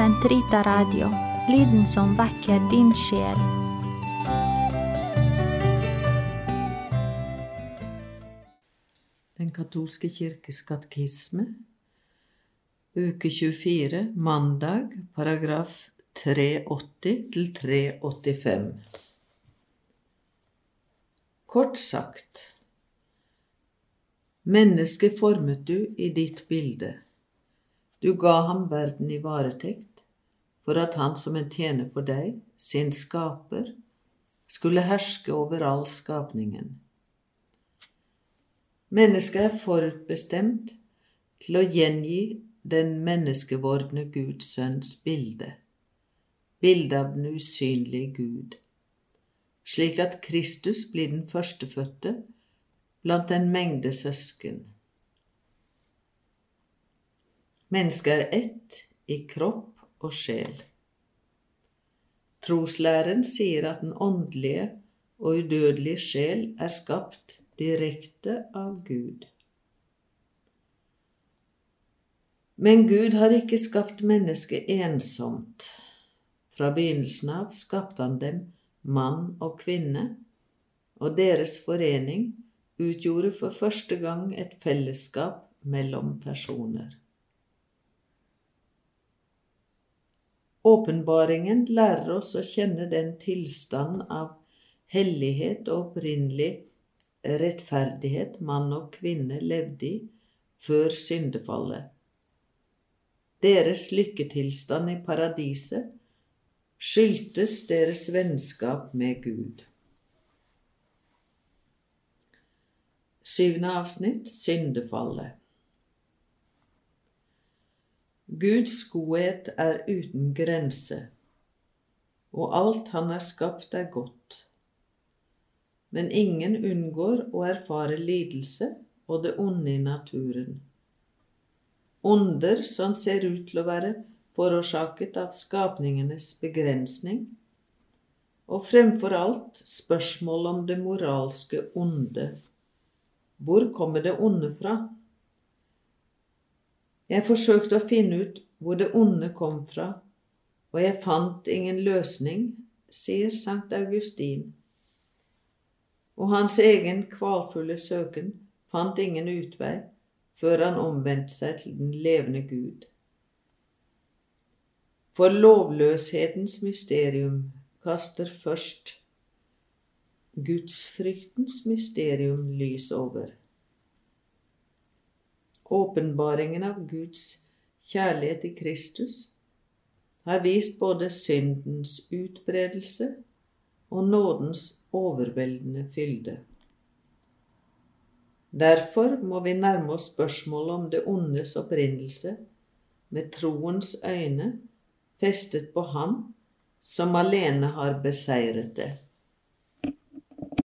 Sentrita Radio, lyden som vekker din sjel. Den katolske kirkes katekisme, uke 24, mandag, paragraf 380 til 385. Kort sagt Mennesket formet du i ditt bilde. Du ga ham verden i varetekt, for at han som en tjener for deg, sin skaper, skulle herske over all skapningen. Mennesket er forutbestemt til å gjengi den menneskevordne Guds sønns bilde, bildet av den usynlige Gud, slik at Kristus blir den førstefødte blant en mengde søsken. Mennesket er ett i kropp og sjel. Troslæren sier at den åndelige og udødelige sjel er skapt direkte av Gud. Men Gud har ikke skapt mennesket ensomt. Fra begynnelsen av skapte han dem, mann og kvinne, og deres forening utgjorde for første gang et fellesskap mellom personer. Åpenbaringen lærer oss å kjenne den tilstand av hellighet og opprinnelig rettferdighet mann og kvinne levde i før syndefallet. Deres lykketilstand i paradiset skyldtes deres vennskap med Gud. Syvende avsnitt syndefallet. Guds godhet er uten grense, og alt han har skapt, er godt. Men ingen unngår å erfare lidelse og det onde i naturen. Onder som ser ut til å være forårsaket av skapningenes begrensning, og fremfor alt spørsmål om det moralske onde. Hvor kommer det onde fra? Jeg forsøkte å finne ut hvor det onde kom fra, og jeg fant ingen løsning, sier Sankt Augustin. Og hans egen kvalfulle søken fant ingen utvei før han omvendte seg til den levende Gud. For lovløshetens mysterium kaster først gudsfryktens mysterium lys over. Åpenbaringen av Guds kjærlighet i Kristus har vist både syndens utbredelse og nådens overveldende fylde. Derfor må vi nærme oss spørsmålet om det ondes opprinnelse med troens øyne festet på Ham som alene har beseiret det.